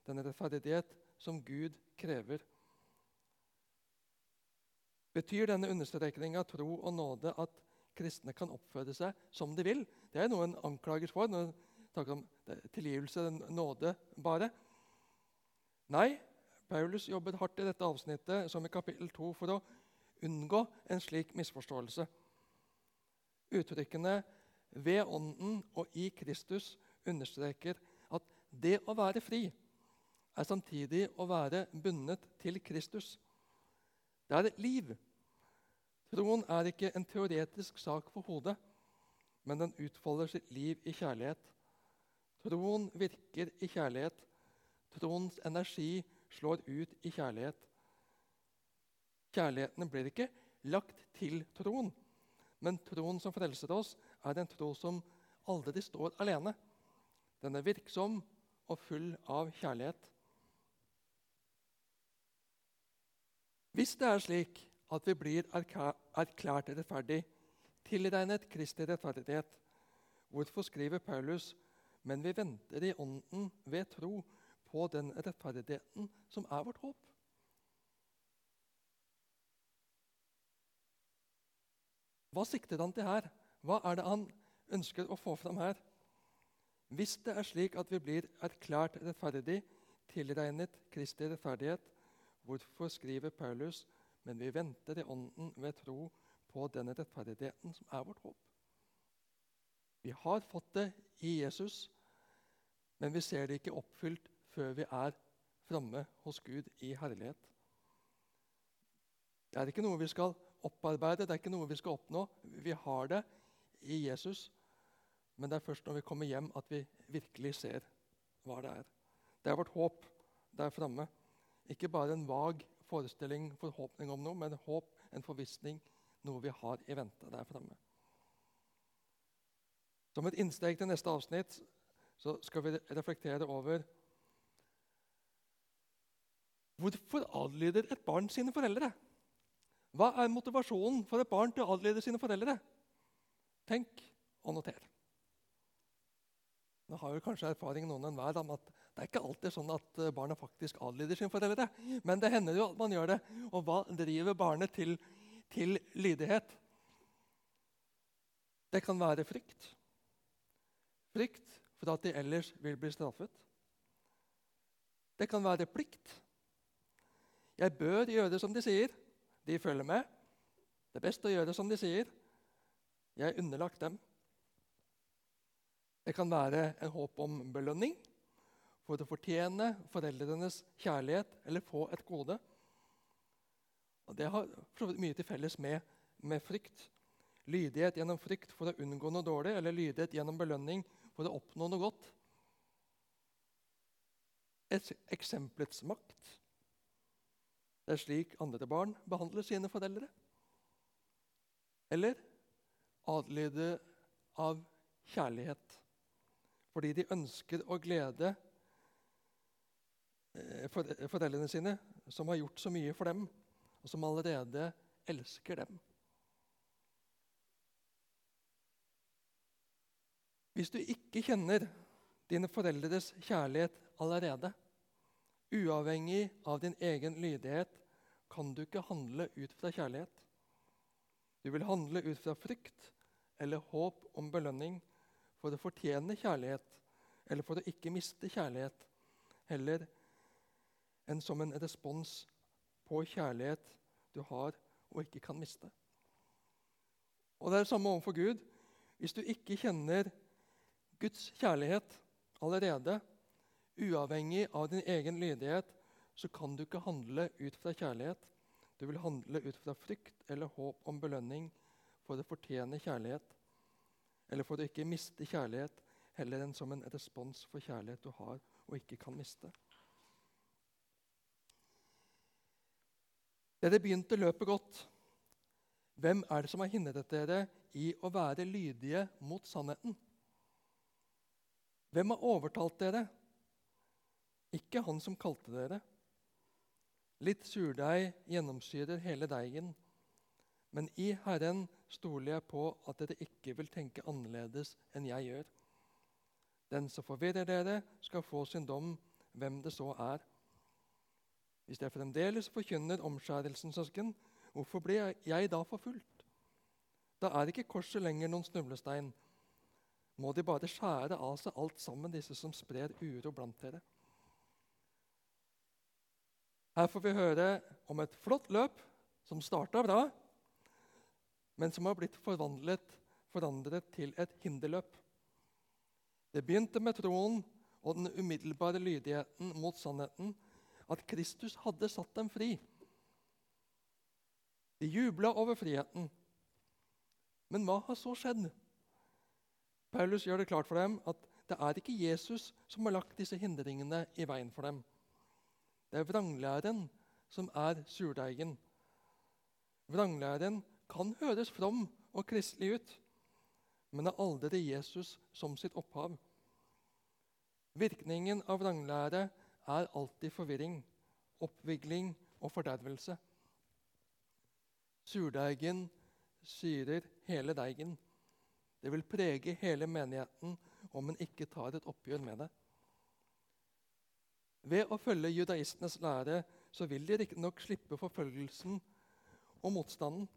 Den rettferdighet som Gud krever. Betyr denne understrekningen av tro og nåde at kristne kan oppføre seg som de vil? Det er noe en anklages for når en snakker om tilgivelse, nåde bare. Nei, Paulus jobber hardt i dette avsnittet som i kapittel 2 for å unngå en slik misforståelse. Uttrykkene 'ved Ånden' og 'i Kristus' understreker at det å være fri er samtidig å være bundet til Kristus. Det er et liv. Troen er ikke en teoretisk sak for hodet, men den utfolder sitt liv i kjærlighet. Troen virker i kjærlighet. Troens energi slår ut i kjærlighet. Kjærligheten blir ikke lagt til troen, men troen som frelser oss, er en tro som aldri står alene. Den er virksom og full av kjærlighet. Hvis det er slik at vi blir erklært rettferdig, tilregnet Kristi rettferdighet, hvorfor skriver Paulus men vi venter i ånden ved tro på den rettferdigheten som er vårt håp. Hva sikter han til her? Hva er det han ønsker å få fram her? Hvis det er slik at vi blir erklært rettferdig, tilregnet Kristi rettferdighet, hvorfor skriver Paulus men vi venter i ånden ved tro på denne rettferdigheten som er vårt håp? Vi har fått det i Jesus, men vi ser det ikke oppfylt før vi er framme hos Gud i herlighet. Det er ikke noe vi skal opparbeide, det er ikke noe vi skal oppnå. Vi har det i Jesus, men det er først når vi kommer hjem, at vi virkelig ser hva det er. Det er vårt håp der framme. Ikke bare en vag forestilling, forhåpning om noe, men håp, en forvissning, noe vi har i vente der framme. Som et innsteg til neste avsnitt så skal vi reflektere over Hvorfor adlyder et barn sine foreldre? Hva er motivasjonen for et barn til å adlyde sine foreldre? Tenk og noter. Nå har jo kanskje erfaring noen enhver om at det er ikke alltid sånn at eh, barna faktisk adlyder sine foreldre. Men det hender jo at man gjør det. Og hva driver barnet til, til lydighet? Det kan være frykt. Frykt for at de ellers vil bli straffet. Det kan være plikt. Jeg bør gjøre som de sier. De følger med. Det er best å gjøre som de sier. Jeg er underlagt dem. Det kan være en håp om belønning for å fortjene foreldrenes kjærlighet eller få et gode. Og Det har mye til felles med, med frykt. Lydighet gjennom frykt for å unngå noe dårlig, eller lydighet gjennom belønning for å oppnå noe godt. Et eksempelets makt. Det er slik andre barn behandler sine foreldre. Eller adlyde av kjærlighet fordi de ønsker å glede eh, foreldrene sine, som har gjort så mye for dem, og som allerede elsker dem. Hvis du ikke kjenner dine foreldres kjærlighet allerede, uavhengig av din egen lydighet, kan du ikke handle ut fra kjærlighet. Du vil handle ut fra frykt eller håp om belønning for å fortjene kjærlighet eller for å ikke miste kjærlighet, heller enn som en respons på kjærlighet du har og ikke kan miste. Og Det er det samme overfor Gud. Hvis du ikke kjenner Guds kjærlighet allerede, uavhengig av din egen lydighet, så kan du ikke handle ut fra kjærlighet. Du vil handle ut fra frykt eller håp om belønning for å fortjene kjærlighet, eller for å ikke miste kjærlighet, heller enn som en respons for kjærlighet du har og ikke kan miste. Dere begynte løpet godt. Hvem er det som har hindret dere i å være lydige mot sannheten? Hvem har overtalt dere? Ikke han som kalte dere. Litt surdeig gjennomsyrer hele deigen. Men i Herren stoler jeg på at dere ikke vil tenke annerledes enn jeg gjør. Den som forvirrer dere, skal få sin dom, hvem det så er. Hvis jeg fremdeles forkynner omskjærelsen, søsken, hvorfor blir jeg da forfulgt? Da er ikke korset lenger noen snublestein. Må de bare skjære av seg alt sammen, disse som sprer uro blant dere. Her får vi høre om et flott løp som starta bra, men som har blitt forandret til et hinderløp. Det begynte med troen og den umiddelbare lydigheten mot sannheten, at Kristus hadde satt dem fri. De jubla over friheten. Men hva har så skjedd? Paulus gjør det klart for dem at det er ikke Jesus som har lagt disse hindringene i veien for dem. Det er vranglæren som er surdeigen. Vranglæren kan høres from og kristelig ut, men har aldri Jesus som sitt opphav. Virkningen av vranglære er alltid forvirring, oppvigling og fordervelse. Surdeigen syrer hele deigen. Det vil prege hele menigheten om en ikke tar et oppgjør med det. Ved å følge judaistenes lære så vil de riktignok slippe forfølgelsen og motstanden.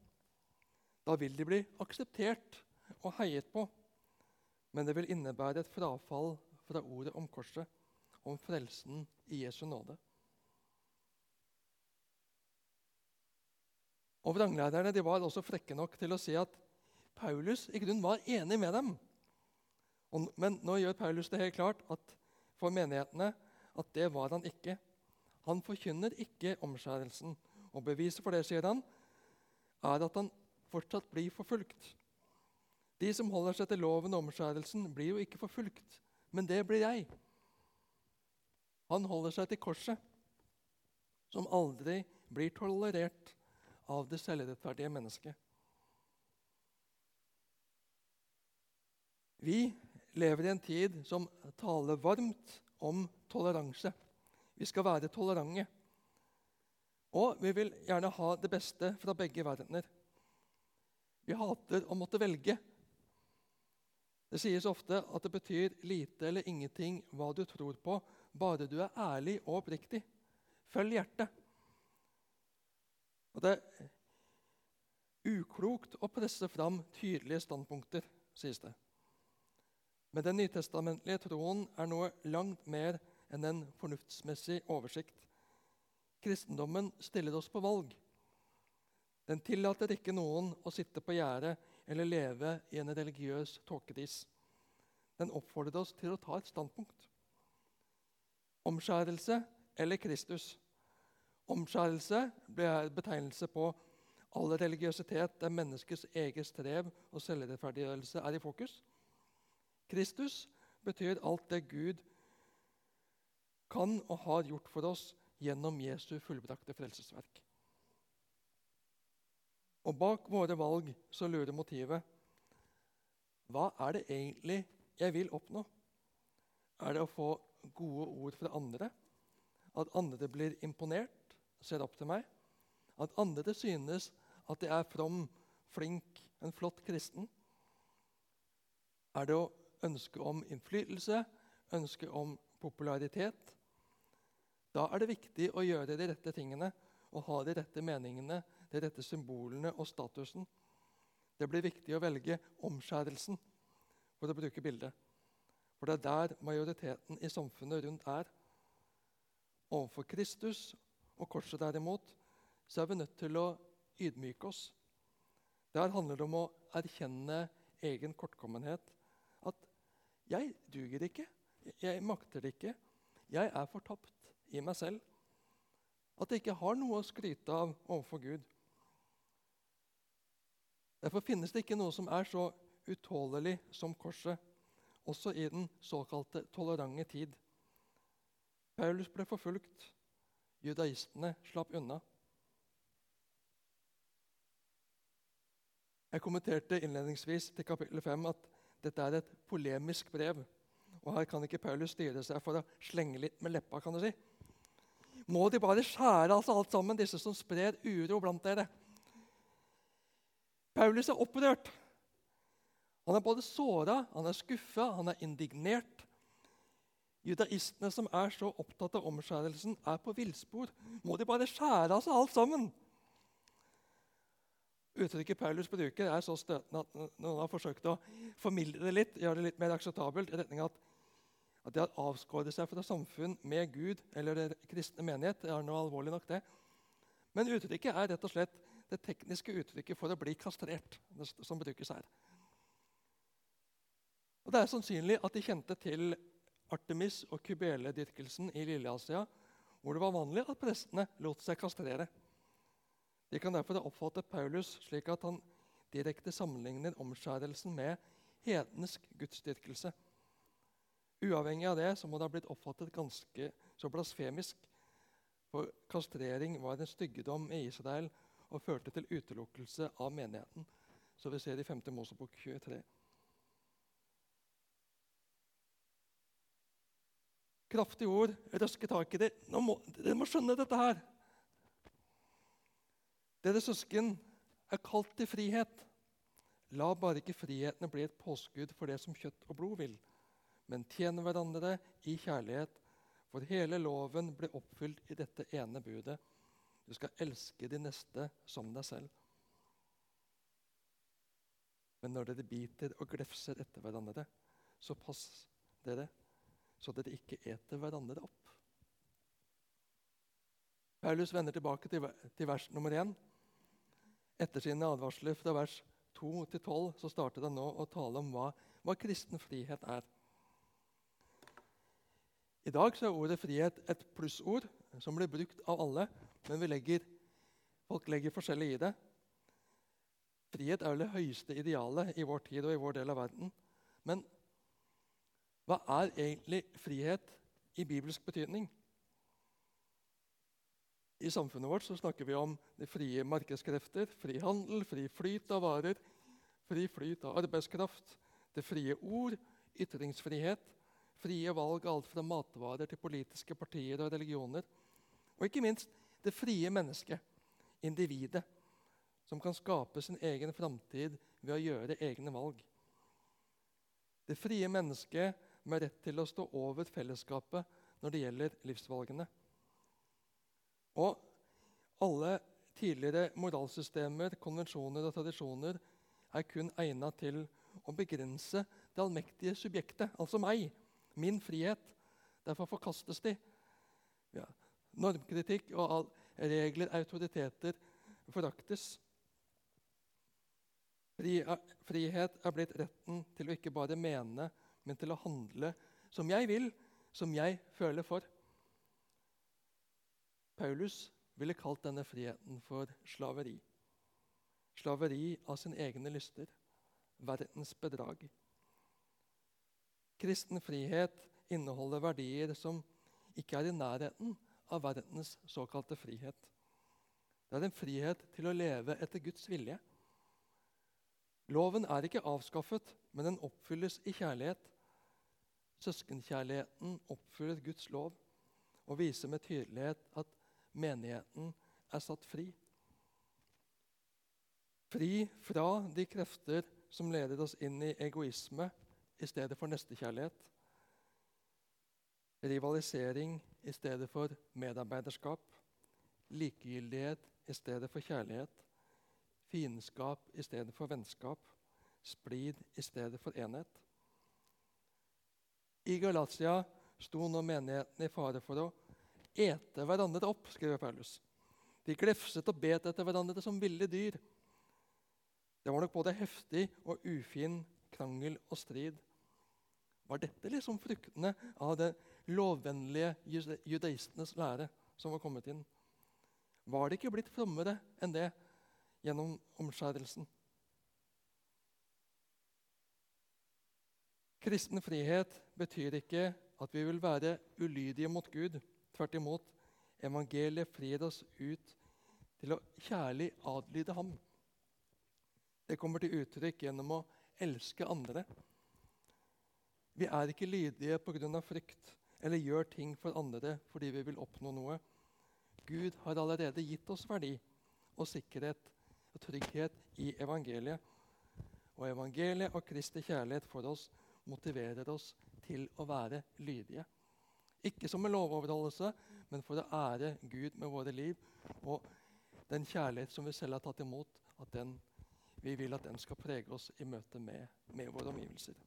Da vil de bli akseptert og heiet på. men det vil innebære et frafall fra ordet om korset, om frelsen i Jesu nåde. Og Vranglærerne de var også frekke nok til å si at Paulus i grunnen var enig med dem. Men nå gjør Paulus det helt klart at for menighetene at det var han ikke. Han forkynner ikke omskjærelsen. Og beviset for det, sier han, er at han fortsatt blir forfulgt. De som holder seg til loven og omskjærelsen, blir jo ikke forfulgt, men det blir jeg. Han holder seg til korset, som aldri blir tolerert av det selvrettferdige mennesket. Vi lever i en tid som taler varmt om toleranse. Vi skal være tolerante. Og vi vil gjerne ha det beste fra begge verdener. Vi hater å måtte velge. Det sies ofte at det betyr lite eller ingenting hva du tror på, bare du er ærlig og oppriktig. Følg hjertet. Og det er uklokt å presse fram tydelige standpunkter, sies det. Men den nytestamentlige troen er noe langt mer enn en fornuftsmessig oversikt. Kristendommen stiller oss på valg. Den tillater ikke noen å sitte på gjerdet eller leve i en religiøs tåkedis. Den oppfordrer oss til å ta et standpunkt. Omskjærelse eller Kristus? Omskjærelse blir betegnelse på all religiøsitet der menneskets eget strev og selvrettferdiggjørelse er i fokus. Kristus betyr alt det Gud kan og har gjort for oss gjennom Jesu fullbrakte frelsesverk. Og bak våre valg så lurer motivet. Hva er det egentlig jeg vil oppnå? Er det å få gode ord fra andre? At andre blir imponert? ser opp til meg, at andre synes at jeg er from, flink, en flott kristen? Er det å ønske om innflytelse, ønske om popularitet? Da er det viktig å gjøre de rette tingene og ha de rette meningene, de rette symbolene og statusen. Det blir viktig å velge omskjærelsen, for å bruke bildet. For det er der majoriteten i samfunnet rundt er. Overfor Kristus og korset derimot, så er vi nødt til å ydmyke oss. Der handler det om å erkjenne egen kortkommenhet. 'Jeg duger ikke. Jeg makter det ikke. Jeg er fortapt i meg selv.' At jeg ikke har noe å skryte av overfor Gud. Derfor finnes det ikke noe som er så utålelig som korset, også i den såkalte tolerante tid. Paulus ble forfulgt judaistene slapp unna. Jeg kommenterte innledningsvis til kapittel 5 at dette er et polemisk brev. Og Her kan ikke Paulus styre seg for å slenge litt med leppa. kan du si. Må de bare skjære altså alt sammen, disse som sprer uro blant dere? Paulus er opprørt. Han er både såra, han er skuffa, han er indignert. Judaistene som er så opptatt av omskjærelsen, er på villspor. Må de bare skjære av seg alt sammen? Uttrykket Paulus bruker, er så støtende at noen har forsøkt å formilde det litt, gjøre det litt mer akseptabelt, i retning at, at det har avskåret seg fra samfunn med Gud eller det kristne menighet. Det er noe alvorlig nok, det. Men uttrykket er rett og slett det tekniske uttrykket for å bli kastrert, som brukes her. Og Det er sannsynlig at de kjente til Artemis- og kybeledyrkelsen i Lilleasia, hvor det var vanlig at prestene lot seg kastrere. De kan derfor oppfatte Paulus slik at han direkte sammenligner omskjærelsen med hedensk gudsdyrkelse. Uavhengig av det så må det ha blitt oppfattet ganske så blasfemisk. For kastrering var en styggedom i Israel og førte til utelukkelse av menigheten. Så vi ser i 5. Mosebok 23. kraftige ord, røske tak i det. Dere må skjønne dette her. Dere søsken er kalt til frihet. La bare ikke frihetene bli et påskudd for det som kjøtt og blod vil, men tjene hverandre i kjærlighet, for hele loven blir oppfylt i dette ene budet. Du skal elske de neste som deg selv. Men når dere biter og glefser etter hverandre, så pass dere så dere ikke eter hverandre opp. Paulus vender tilbake til, til vers nummer én. Etter sine advarsler fra vers 2-12 så starter han nå å tale om hva, hva kristen frihet er. I dag så er ordet frihet et plussord som blir brukt av alle, men legger, folk legger forskjellig i det. Frihet er vel det høyeste idealet i vår tid og i vår del av verden. Men hva er egentlig frihet i bibelsk betydning? I samfunnet vårt så snakker vi om de frie markedskrefter, fri handel, fri flyt av varer, fri flyt av arbeidskraft, det frie ord, ytringsfrihet, frie valg av alt fra matvarer til politiske partier og religioner. Og ikke minst det frie mennesket, individet, som kan skape sin egen framtid ved å gjøre egne valg. Det frie mennesket med rett til å stå over fellesskapet når det gjelder livsvalgene. Og alle tidligere moralsystemer, konvensjoner og tradisjoner er kun egnet til å begrense det allmektige subjektet, altså meg, min frihet. Derfor forkastes de. Ja. Normkritikk og all, regler, autoriteter, foraktes. Frihet er blitt retten til å ikke bare mene, men til å handle som jeg vil, som jeg føler for. Paulus ville kalt denne friheten for slaveri. Slaveri av sine egne lyster. Verdens bedrag. Kristen frihet inneholder verdier som ikke er i nærheten av verdens såkalte frihet. Det er en frihet til å leve etter Guds vilje. Loven er ikke avskaffet, men den oppfylles i kjærlighet. Søskenkjærligheten oppfyller Guds lov og viser med tydelighet at menigheten er satt fri. Fri fra de krefter som leder oss inn i egoisme i stedet for nestekjærlighet. Rivalisering i stedet for medarbeiderskap. Likegyldighet i stedet for kjærlighet. Fiendskap i stedet for vennskap. Splid i stedet for enhet. I Galatia sto nå menigheten i fare for å ete hverandre opp, skriver Paulus. De glefset og bet etter hverandre som ville dyr. Det var nok både heftig og ufin krangel og strid. Var dette liksom fruktene av det lovvennlige judaistenes lære som var kommet inn? Var det ikke blitt frommere enn det gjennom omskjærelsen? Kristen frihet betyr ikke at vi vil være ulydige mot Gud. Tvert imot. Evangeliet frir oss ut til å kjærlig adlyde ham. Det kommer til uttrykk gjennom å elske andre. Vi er ikke lydige pga. frykt eller gjør ting for andre fordi vi vil oppnå noe. Gud har allerede gitt oss verdi og sikkerhet og trygghet i evangeliet. Og evangeliet og Kristi kjærlighet for oss motiverer oss til å være lydige. Ikke som en lovoverholdelse, men for å ære Gud med våre liv. Og den kjærlighet som vi selv har tatt imot, at den, vi vil at den skal prege oss i møte med, med våre omgivelser.